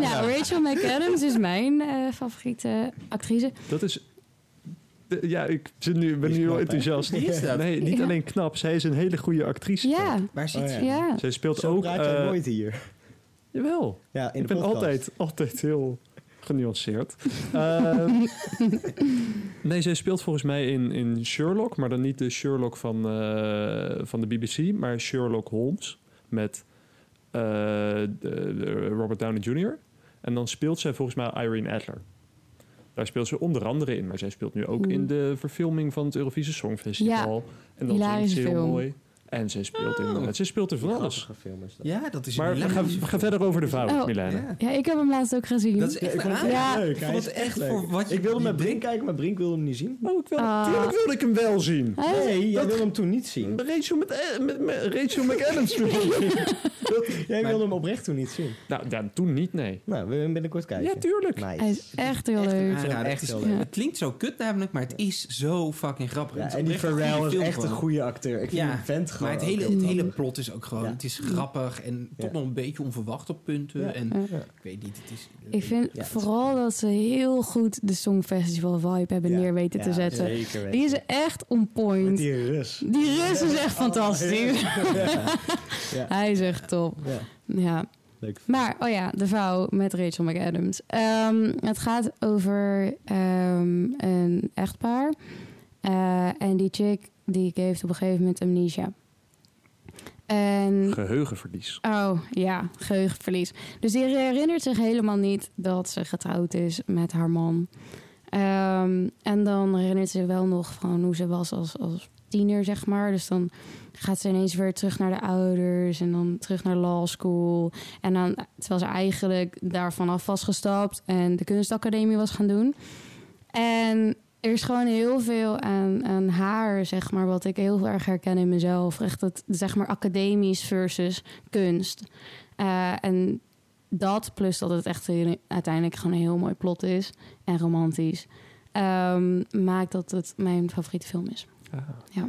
nou, Rachel McAdams is mijn eh, favoriete actrice. Dat is... ja, ik zit nu, ben nu knap, hè? enthousiast. Wie is dat? Nee, niet Ja. alleen knap. Zij is een hele goede actrice. Ja, Waar zit Oh, ze? ja. ja. Zij speelt Zo ook... praat je eh, nooit hier. Jawel. Ja, in ik de ben podcast. altijd, altijd heel genuanceerd. Ehm, nee, zij speelt volgens mij in, in Sherlock, maar dan niet de Sherlock van, eh, van de BBC, maar Sherlock Holmes met eh, de- de Robert Downey Jr. En dan speelt zij volgens mij Irene Adler. Daar speelt ze onder andere in, maar zij speelt nu ook in de verfilming van het Eurovisie Songfestival. en dan zingt hilarische ze heel film. mooi. En zij speelt, in, ze speelt er van alles. Grappige film is dat. Ja, dat is Maar een we gaan, we gaan verder over de vouw, Oh. Milena. Ja. Ja, ik heb hem laatst ook gezien. Dat is echt ik vond het een echt Ja. leuk. Ik vond echt leuk. voor wat je- Ik wilde met Brink kijken, maar Brink wilde hem niet zien. Oh, ik wil, Ah. tuurlijk wilde ik hem wel zien. Nee, jij wilde hem toen niet zien. Rachel, met, eh, met, met Rachel McAdams. Jij wilde hem oprecht toen niet zien. nou, ja, toen niet, nee. Nou, we willen hem binnenkort kijken. Ja, tuurlijk. Nice. hij is echt heel leuk. Het is- heel leuk. Het klinkt zo kut namelijk, maar het is zo fucking grappig. En die Pharrell is echt een goede acteur. Ik vind die vent gewoon... Maar het hele, het hele plot is ook gewoon... Ja. Het is grappig en toch nog een beetje onverwacht op punten. Ja. En Ja. ik weet niet, het is... Ik vind vooral dat ze heel goed de Songfestival vibe hebben Ja. neer weten te zetten. Zeker weten. Die is echt on Met point. die Rus. Die Rus is echt fantastisch. Ja. Ja. Hij is echt top. Ja. Ja. Leuk. Maar, oh ja, de vrouw met Rachel McAdams. Ehm, het gaat over ehm, een echtpaar. Eh, en die chick die heeft op een gegeven moment amnesia. En Geheugenverlies. Oh ja, geheugenverlies. Dus die herinnert zich helemaal niet dat ze getrouwd is met haar man. Ehm, en dan herinnert ze wel nog van hoe ze was als, als tiener, zeg maar. Dus dan gaat ze ineens weer terug naar de ouders en dan terug naar law school. En dan, terwijl ze eigenlijk daarvan af was gestapt en de kunstacademie was gaan doen. En er is gewoon heel veel aan, aan haar, zeg maar, wat ik heel erg herken in mezelf. Echt het, zeg maar, academisch versus kunst. Eh, en dat, plus dat het echt uiteindelijk gewoon een heel mooi plot is en romantisch, ehm, maakt dat het mijn favoriete film is. Ah. Ja.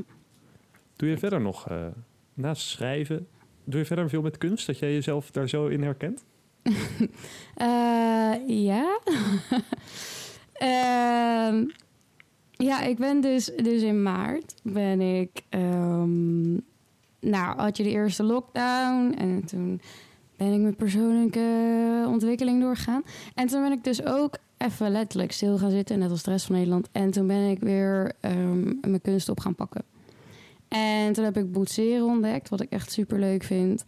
Doe je verder nog, eh, naast schrijven, doe je verder veel met kunst? Dat jij jezelf daar zo in herkent? Eh, ja. Ja, ik ben dus, dus in maart ben ik. ehm, nou, had je de eerste lockdown en toen ben ik mijn persoonlijke ontwikkeling doorgegaan. En toen ben ik dus ook even letterlijk stil gaan zitten, net als de rest van Nederland. En toen ben ik weer ehm, mijn kunst op gaan pakken. En toen heb ik boetseren ontdekt, wat ik echt super leuk vind.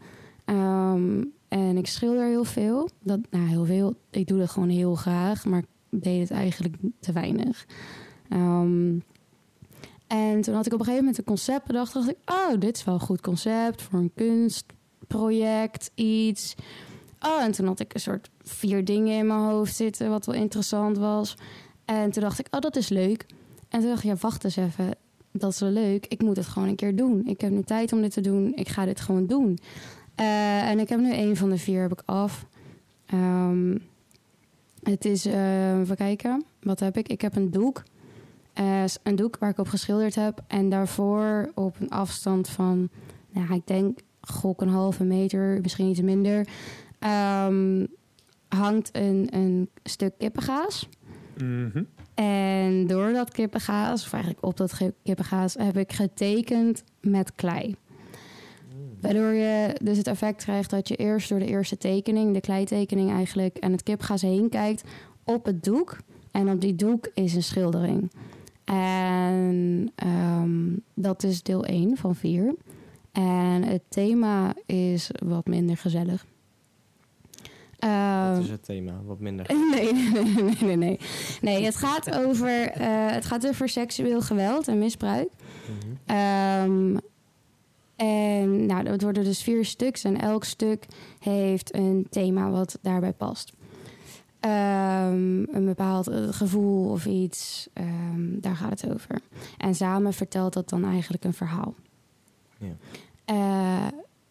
Ehm, en ik schilder heel veel. Dat, nou, heel veel. Ik doe dat gewoon heel graag, maar ik deed het eigenlijk te weinig. Ehm, en toen had ik op een gegeven moment een concept bedacht. dacht ik, oh, dit is wel een goed concept voor een kunstproject, iets. Oh, en toen had ik een soort vier dingen in mijn hoofd zitten, wat wel interessant was. En toen dacht ik, oh, dat is leuk. En toen dacht ik, ja, wacht eens even. Dat is wel leuk. Ik moet het gewoon een keer doen. Ik heb nu tijd om dit te doen. Ik ga dit gewoon doen. Eh, en ik heb nu een van de vier heb ik af. Ehm, het is, eh, even kijken, wat heb ik? Ik heb een doek. Eh, een doek waar ik op geschilderd heb. En daarvoor op een afstand van, nou, ik denk, gok een halve meter, misschien iets minder, ehm, hangt een, een stuk kippengaas. Mhm. En door dat kippengaas, of eigenlijk op dat kippengaas, heb ik getekend met klei. Waardoor je dus het effect krijgt dat je eerst door de eerste tekening, de kleitekening eigenlijk, en het kipgaas heen kijkt op het doek. En op die doek is een schildering. En ehm, dat is deel 1 van 4. En het thema is wat minder gezellig. Ehm, Dat is het thema, wat minder. Nee, nee, nee, nee, nee. Nee, het gaat over, eh, het gaat over seksueel geweld en misbruik. Mhm. Ehm, en nou, dat worden dus vier stuks en elk stuk heeft een thema wat daarbij past. Ehm, een bepaald eh, gevoel of iets, ehm, daar gaat het over. En samen vertelt dat dan eigenlijk een verhaal. Ja. Eh,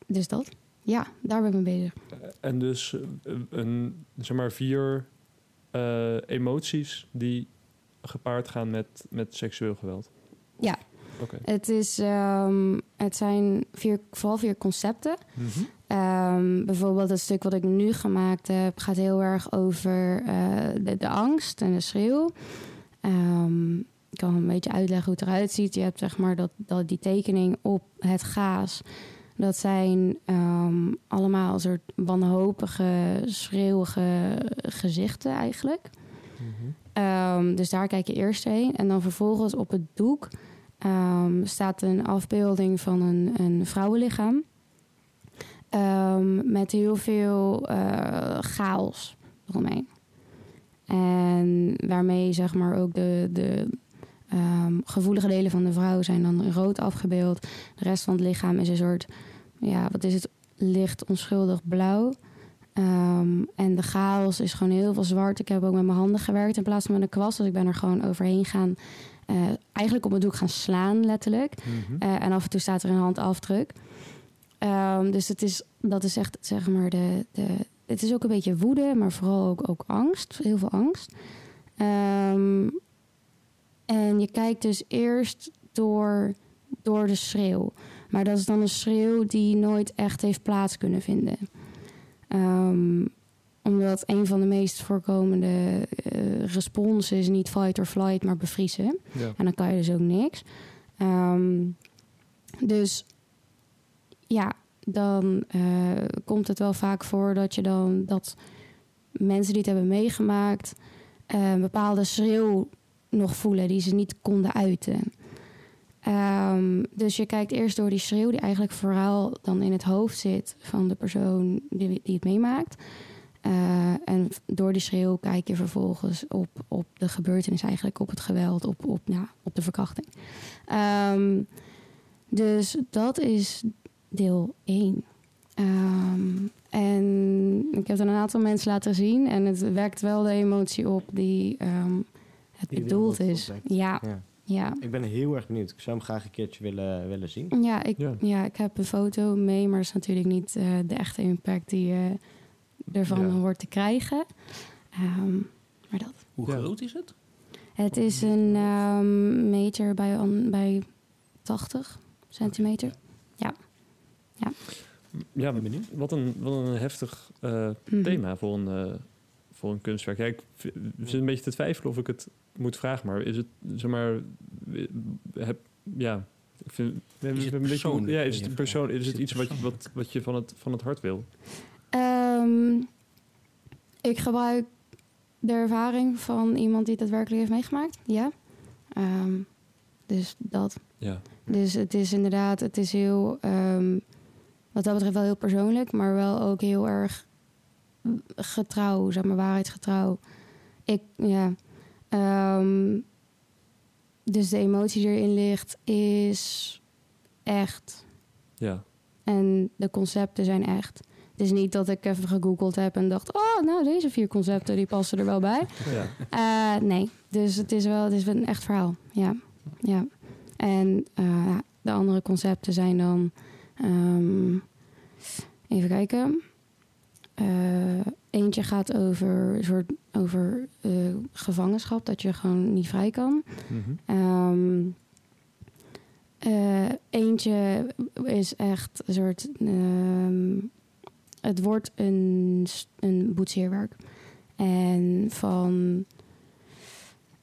dus dat, ja, daar ben ik mee bezig. En dus eh, een, zeg maar vier eh, emoties die gepaard gaan met, met seksueel geweld. Ja. Oké. Het, is, ehm, het zijn vier, vooral vier concepten. Mhm. Ehm, bijvoorbeeld het stuk wat ik nu gemaakt heb gaat heel erg over eh, de, de angst en de schreeuw. Ehm, ik kan een beetje uitleggen hoe het eruit ziet. Je hebt zeg maar dat, dat die tekening op het gaas. Dat zijn ehm, allemaal een soort wanhopige, schreeuwige gezichten eigenlijk. Mhm. Dus daar kijk je eerst heen. En dan vervolgens op het doek staat een afbeelding van een, een vrouwenlichaam. Ehm, met heel veel eh, chaos eromheen. En waarmee zeg maar ook de, de ehm, gevoelige delen van de vrouw zijn dan rood afgebeeld. De rest van het lichaam is een soort, ja, wat is het? Licht onschuldig blauw. Ehm, en de chaos is gewoon heel veel zwart. Ik heb ook met mijn handen gewerkt in plaats van met een kwast. Dus ik ben er gewoon overheen gaan. eh, eigenlijk op mijn doek gaan slaan, letterlijk. Mhm. Eh, en af en toe staat er een handafdruk. Ehm, dus het is, dat is echt, zeg maar, de, de, het is ook een beetje woede, maar vooral ook, ook angst. Heel veel angst. Ehm, en je kijkt dus eerst door, door de schreeuw. Maar dat is dan een schreeuw die nooit echt heeft plaats kunnen vinden. Ehm, omdat een van de meest voorkomende eh responsen is niet fight or flight, maar bevriezen. Ja. En dan kan je dus ook niks. Dus ja, dan eh, komt het wel vaak voor dat je dan dat mensen die het hebben meegemaakt eh, een bepaalde schreeuw nog voelen die ze niet konden uiten. Ehm, dus je kijkt eerst door die schreeuw die eigenlijk vooral dan in het hoofd zit van de persoon die, die het meemaakt. Eh, en door die schreeuw kijk je vervolgens op, op de gebeurtenis, eigenlijk op het geweld, op, op, ja, op de verkrachting. Ehm, dus dat is deel 1. Ehm, en ik heb het aan een aantal mensen laten zien en het wekt wel de emotie op die ehm, het Die bedoeld is. Ja, Ja. ja. Ik ben heel erg benieuwd. Ik zou hem graag een keertje willen, willen zien. Ja ik, Ja. ja. ik heb een foto mee, maar dat is natuurlijk niet eh, de echte impact die je ervan Ja. hoort te krijgen. Ehm, maar dat. Hoe Ja. groot is het? Het is een ehm, meter bij, bij 80 centimeter. Ja, Ben benieuwd. wat een, wat een heftig eh, Mhm. thema voor een, eh, voor een kunstwerk. Ja, ik zit een beetje te twijfelen of ik het moet vragen, maar is het, zeg maar, heb, ja, ik vind, Is het persoonlijk? Ja, is het persoon, is het iets wat, wat, wat je van het, van het hart wil? Ehm, ik gebruik de ervaring van iemand die het daadwerkelijk heeft meegemaakt. Ja. Ehm, dus dat. Ja, Dus het is inderdaad, het is heel, ehm, wat dat betreft wel heel persoonlijk, maar wel ook heel erg getrouw, zeg maar waarheidsgetrouw. Ik, ja. Ehm, dus de emotie die erin ligt is echt. ja. En de concepten zijn echt. Het is niet dat ik even gegoogeld heb en dacht... oh, nou, deze vier concepten die passen er wel bij. ja. Eh, nee, dus het is wel het is een echt verhaal. Ja, ja. En eh, de andere concepten zijn dan... ehm, even kijken. Eh, eentje gaat over, soort, over eh, gevangenschap, dat je gewoon niet vrij kan. Mhm. Ehm, eh, eentje is echt een soort. ehm, het wordt een, een boetseerwerk. En van,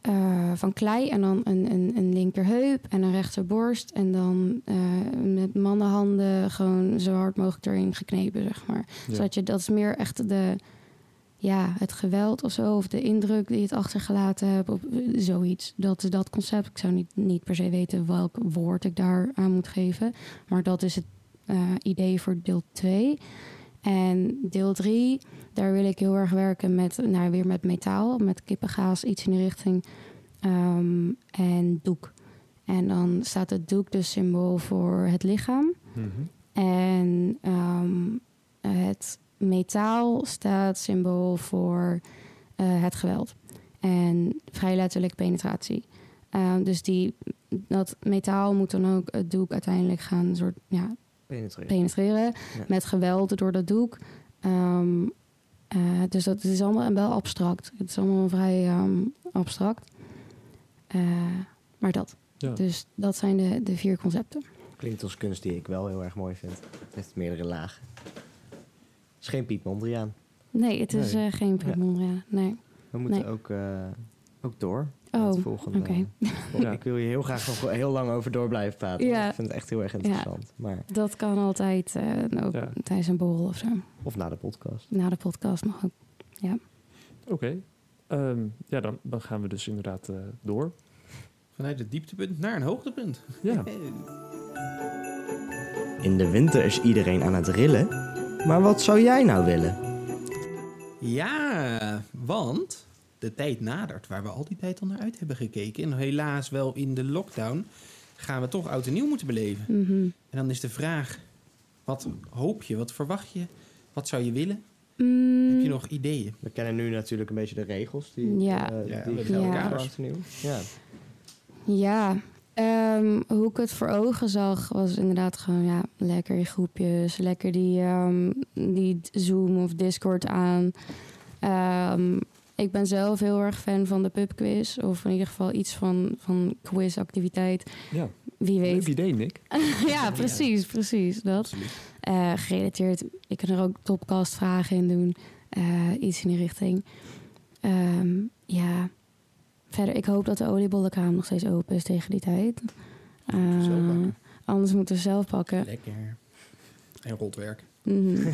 eh, van klei en dan een, een, een linkerheup en een rechterborst. En dan eh, met mannenhanden gewoon zo hard mogelijk erin geknepen, zeg maar. Ja. Zodat je, dat is meer echt de, ja, het geweld of zo, of de indruk die je het achtergelaten hebt, of eh, zoiets. Dat is dat concept. Ik zou niet, niet per se weten welk woord ik daar aan moet geven, maar dat is het idee voor deel 2. En deel 3, daar wil ik heel erg werken met, nou, weer met metaal, met kippengaas, iets in de richting. ehm, en doek. En dan staat het doek dus symbool voor het lichaam. Mhm. En ehm, het metaal staat symbool voor eh, het geweld. En vrij letterlijk penetratie. Ehm, dus die, dat metaal moet dan ook het doek uiteindelijk gaan soort, ja, Penetreren. penetreren. Ja. Met geweld door dat doek. Ehm, eh, dus dat is allemaal wel abstract. Het is allemaal vrij ehm, abstract. Eh, maar dat. Ja. Dus dat zijn de, de vier concepten. Klinkt als kunst die ik wel heel erg mooi vind. Het heeft meerdere lagen. Het is geen Piet Mondriaan. Nee, het is Nee. eh, geen Piet Ja. Mondriaan. Nee. We moeten Nee. ook, eh, ook door. Oh, het volgende. oké. Ja. Ik wil hier heel graag nog heel lang over door blijven praten. Ja. Ik vind het echt heel erg interessant. Maar, Dat kan altijd eh, ook Ja. tijdens een borrel of zo. of na de podcast. Na de podcast mag ook. Oké. Ehm, ja, dan, dan gaan we dus inderdaad eh, door. Vanuit het dieptepunt naar een hoogtepunt. Ja. In de winter is iedereen aan het rillen. Maar wat zou jij nou willen? Ja, want de tijd nadert waar we al die tijd al naar uit hebben gekeken. En helaas wel in de lockdown gaan we toch oud en nieuw moeten beleven. Mhm. En dan is de vraag, wat hoop je, wat verwacht je, wat zou je willen? Mm, Heb je nog ideeën? We kennen nu natuurlijk een beetje de regels. Die, Ja. eh, Ja, die we gelden hebben voor kaders. oud en nieuw. Ja. Ja, ehm, hoe ik het voor ogen zag, was inderdaad gewoon ja, lekker in groepjes. Lekker die, ehm, die Zoom of Discord aan. Ehm, ik ben zelf heel erg fan van de pubquiz. Of in ieder geval iets van, van quizactiviteit. ja. Wie Leuk weet. idee, Nick. ja, precies, precies. Dat. Eh, gerelateerd, ik kan er ook topcast vragen in doen. Eh, iets in die richting. Ehm, ja, verder, ik hoop dat de oliebollenkraam nog steeds open is tegen die tijd. Pakken. anders moeten we zelf pakken. Lekker. En rotwerk. Mhm.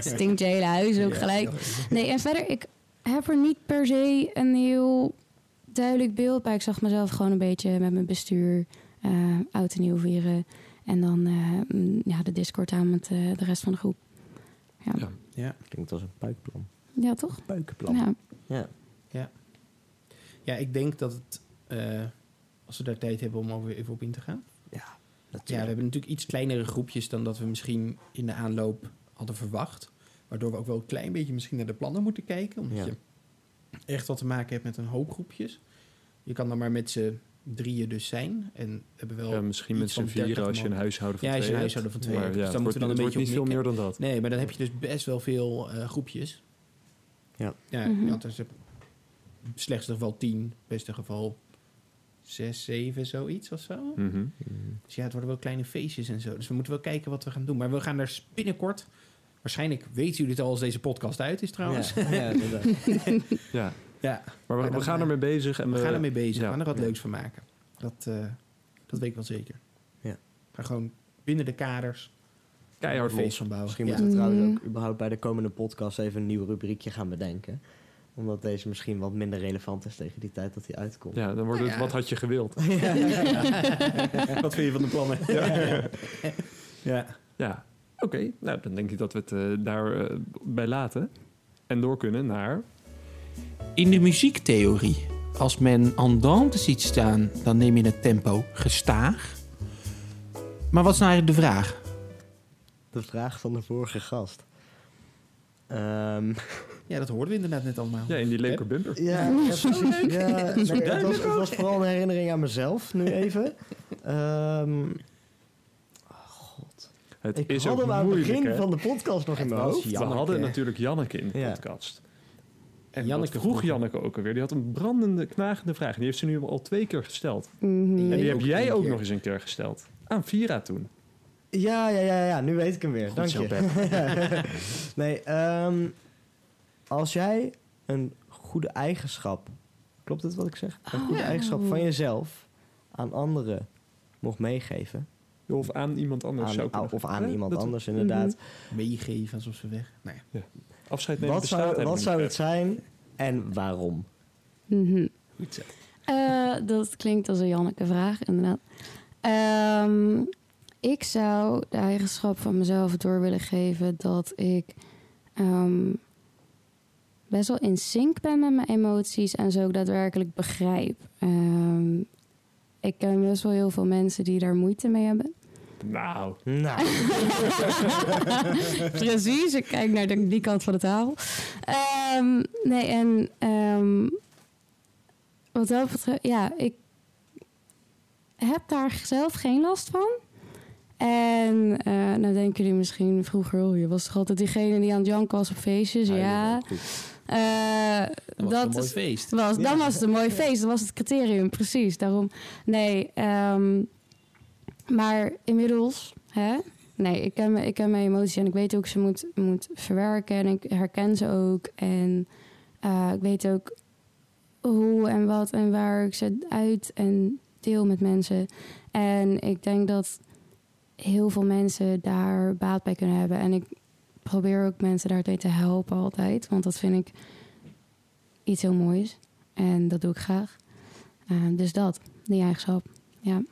Stinkt je hele huis ook Ja. gelijk. Nee, en verder, ik heb er niet per se een heel duidelijk beeld bij. Ik zag mezelf gewoon een beetje met mijn bestuur eh oud en nieuw vieren. En dan eh, mm, ja, de Discord aan met eh, de rest van de groep. Ja, Ja. ja. Ja. Klinkt als een puikplan. toch? Puikenplan. Ja. Ja. ja, ik denk dat het, eh, als we daar tijd hebben om over even op in te gaan. Ja, Ja, we natuurlijk. hebben natuurlijk iets kleinere groepjes dan dat we misschien in de aanloop hadden verwacht. Waardoor we ook wel een klein beetje misschien naar de plannen moeten kijken. Omdat Ja. je echt wat te maken hebt met een hoop groepjes. Je kan dan maar met z'n drieën dus zijn. En hebben wel... Ja, misschien met z'n van 30 vieren als je een huishouden van Ja, als je twee een huishouden van twee Maar hebt. ja, Dus dan het moeten we dan een beetje niet op veel meer dan dat. Nee, maar dan heb je dus best wel veel eh, groepjes. Ja. Ja, je had dus in slechtste geval tien, beste geval zes, zeven, zoiets of zo. Mhm. Mm. Dus ja, het worden wel kleine feestjes en zo. Dus we moeten wel kijken wat we gaan doen. Maar we gaan er binnenkort... Waarschijnlijk weten jullie het al als deze podcast uit is trouwens. Ja, ja. Ja, Ja, maar we, Maar we dan, gaan eh, ermee bezig. En we gaan ermee bezig. ja. We gaan er wat Ja. leuks van maken. Dat, eh, dat weet ik wel zeker. Ja. We gaan gewoon binnen de kaders Keihard los. van bouwen. Misschien Ja. moeten we trouwens Mm. ook überhaupt bij de komende podcast even een nieuw rubriekje gaan bedenken. Omdat deze misschien wat minder relevant is tegen die tijd dat hij uitkomt. Ja, dan wordt het Ja. wat had je gewild. Wat vind je van de plannen? Ja. ja. Ja, oké. Nou, dan denk ik dat we het eh, daar eh, bij laten. En door kunnen naar... In de muziektheorie, als men andante ziet staan, dan neem je het tempo gestaag. Maar wat is nou eigenlijk de vraag? De vraag van de vorige gast. Ehm, Ja, dat hoorden we inderdaad net allemaal. Ja, in die leuke bumper. ja, ja, precies. Ja, nee, het, was, het was vooral een herinnering aan mezelf, nu even. God. Het Ik is had ook hem aan het begin van de podcast nog in Het mijn hoofd. We hadden natuurlijk Janneke in de Ja. podcast. En Janneke vroeg Janneke ook alweer. Die had een brandende, knagende vraag. Die heeft ze nu al twee keer gesteld. Mhm. En die heb jij ook keer. nog eens een keer gesteld. Aan Vira toen. Ja, ja, ja, ja, nu weet ik hem weer. Goed Dank zo, je. nee, ehm, als jij een goede eigenschap, klopt het wat ik zeg? Een goede Oh. eigenschap van jezelf aan anderen mocht meegeven. Of aan iemand anders Aan- zou kunnen. of aan Ja, iemand anders, inderdaad. Meegeven alsof ze weg. Nou ja. Afscheid nemen Wat zou, wat zou het zijn en waarom? Mhm. Goed zo. Eh, dat klinkt als een Janneke-vraag, inderdaad. Ehm, ik zou de eigenschap van mezelf door willen geven dat ik ehm, best wel in sync ben met mijn emoties en ze ook daadwerkelijk begrijp. Ehm, ik ken best wel heel veel mensen die daar moeite mee hebben. Nou, Nou, Precies, ik kijk naar de, die kant van de tafel. Ehm, nee, en ehm, wat dat betreft, ja, ik heb daar zelf geen last van. En eh nou denken jullie misschien vroeger, oh, je was toch altijd diegene die aan het janken was op feestjes? ja. Eh, Dat was een mooi feest. was. Dan was het een mooi feest. Dat was het criterium, precies. Daarom, nee. ehm, maar inmiddels, hè? Nee, ik ken, me- ik ken mijn emoties en ik weet ook ze moet, moet verwerken. En ik herken ze ook. En eh, ik weet ook hoe en wat en waar ik ze uit en deel met mensen. En ik denk dat heel veel mensen daar baat bij kunnen hebben. En ik probeer ook mensen daarmee te helpen altijd. Want dat vind ik iets heel moois. En dat doe ik graag. Eh, dus dat, die eigenschap. Ja.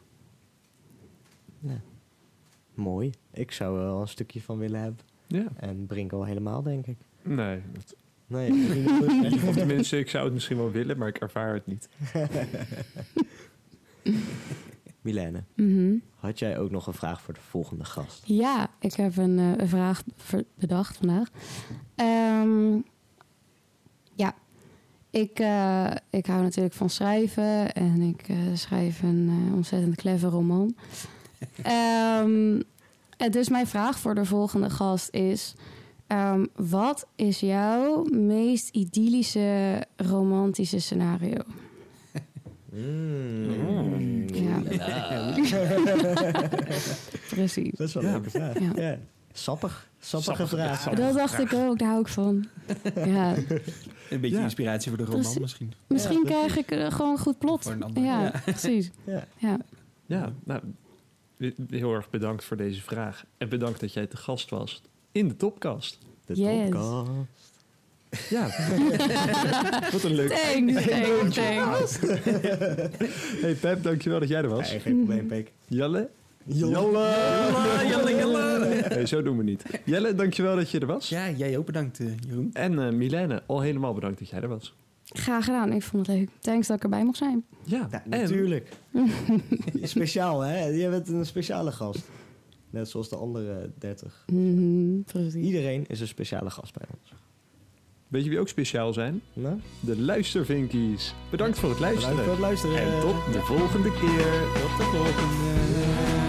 Mooi. Ik zou er wel een stukje van willen hebben. ja. En Brink al helemaal, denk ik. Nee. dat- Nee, of tenminste, ik zou het misschien wel willen, maar ik ervaar het niet. Milene, Mhm. had jij ook nog een vraag voor de volgende gast? Ja, ik heb een, eh, een vraag bedacht vandaag. Ehm, ja, ik, eh, ik hou natuurlijk van schrijven en ik eh, schrijf een ontzettend clever roman. En dus mijn vraag voor de volgende gast is: ehm, wat is jouw meest idyllische romantische scenario? Mm. Ja. Precies. Dat is wel een Ja. leuke vraag. Ja. Ja. Sappig. Sappige Sappig, vraag. sappig. Dat dacht ik ook, daar hou ik van. Ja, Een beetje Ja. inspiratie voor de roman Precies. misschien. misschien Ja, krijg ik eh, gewoon een goed plot. Voor een ander. Ja, Ja. precies. Ja. Ja. Ja, nou, heel erg bedankt voor deze vraag. En bedankt dat jij te gast was in de topcast. De Yes. topcast. Ja, wat een leuk. Thanks, thanks, thanks. Hey Pep, dankjewel dat jij er was. Nee, geen probleem, Peek. Jelle? Jelle. Jelle, jelle. Nee, zo doen we niet. Jelle, dankjewel dat je er was. Ja, jij ook bedankt, eh, Jeroen. En eh Milene, al helemaal bedankt dat jij er was. Graag gedaan, ik vond het leuk. Thanks dat ik erbij mocht zijn. Ja, Ja, en- natuurlijk. Speciaal, hè? Je bent een speciale gast. Net zoals de andere 30. Mhm, precies. Iedereen is een speciale gast bij ons. Weet je wie ook speciaal zijn? Nou, De luistervinkies. Bedankt voor het luisteren. bedankt voor het luisteren. En tot de volgende keer. Tot de volgende.